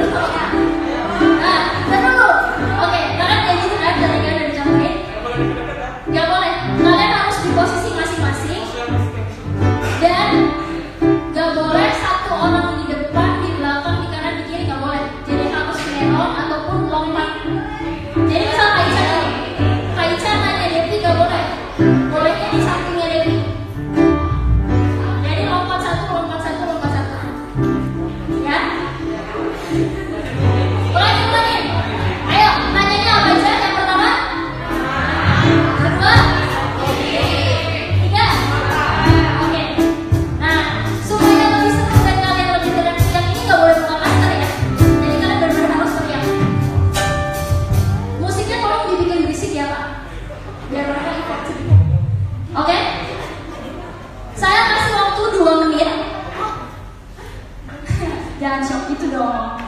Yeah. song.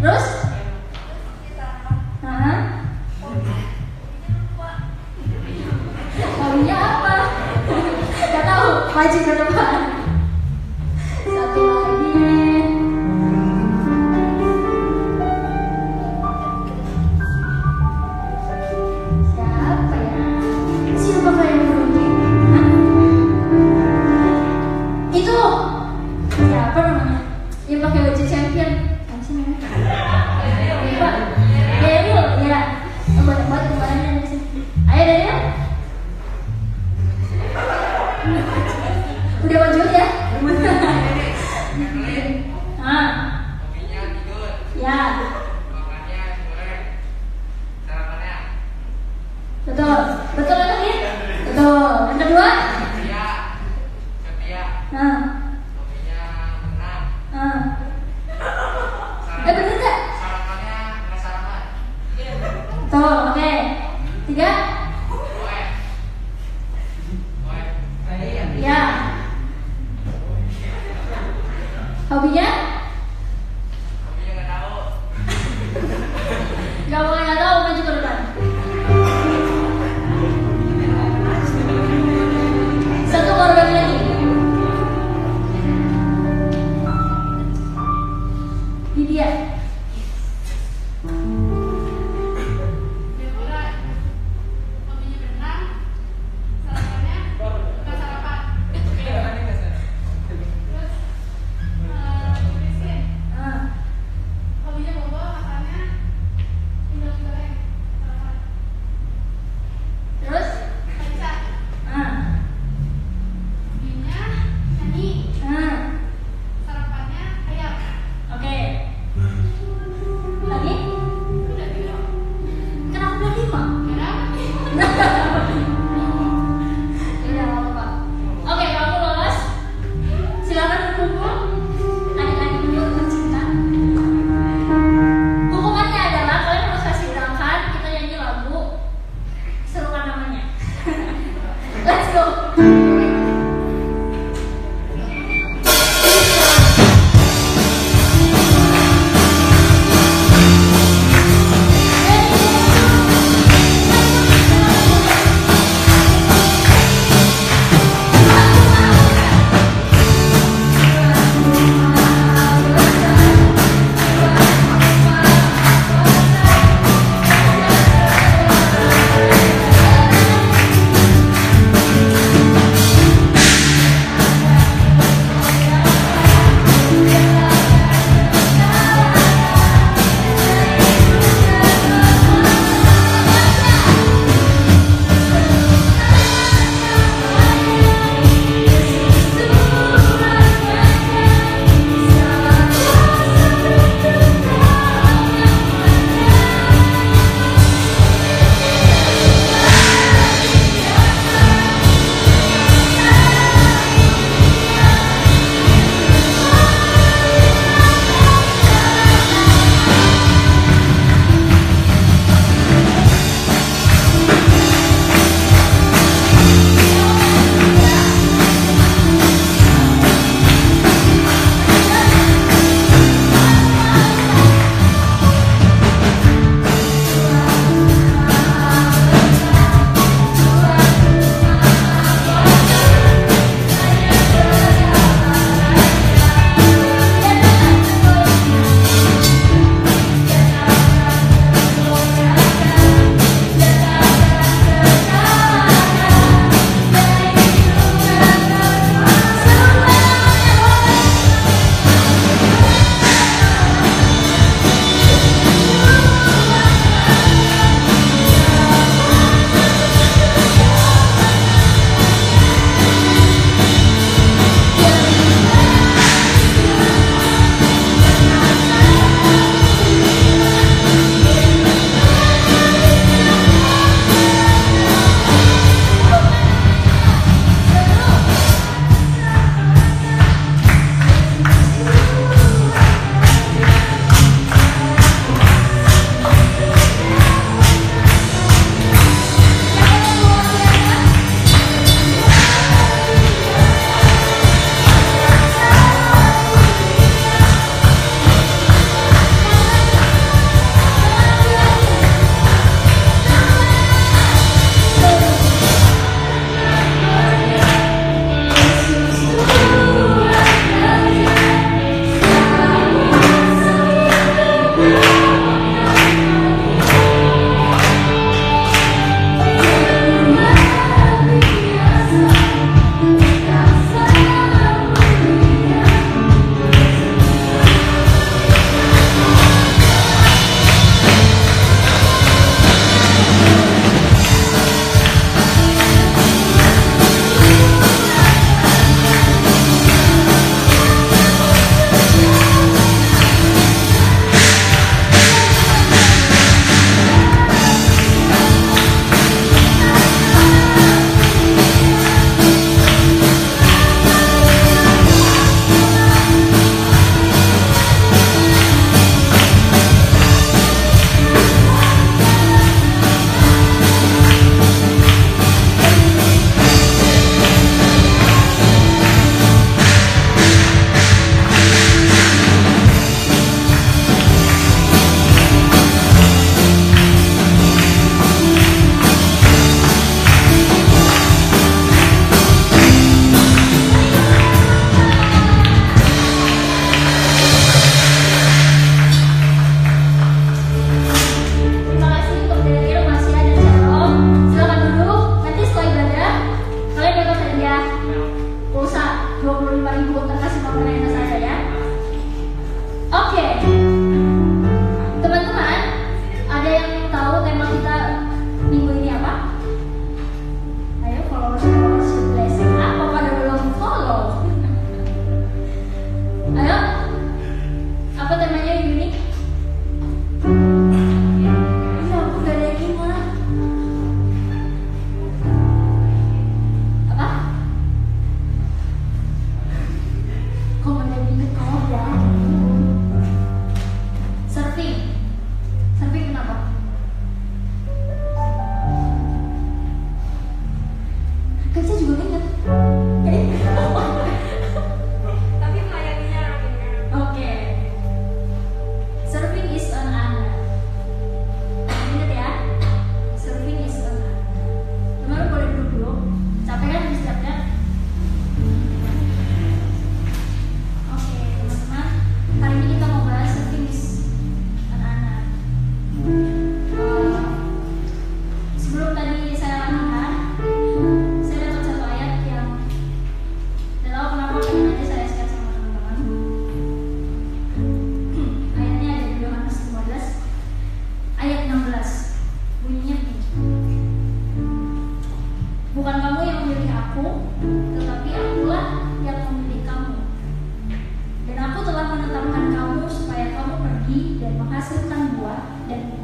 Oke.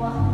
啊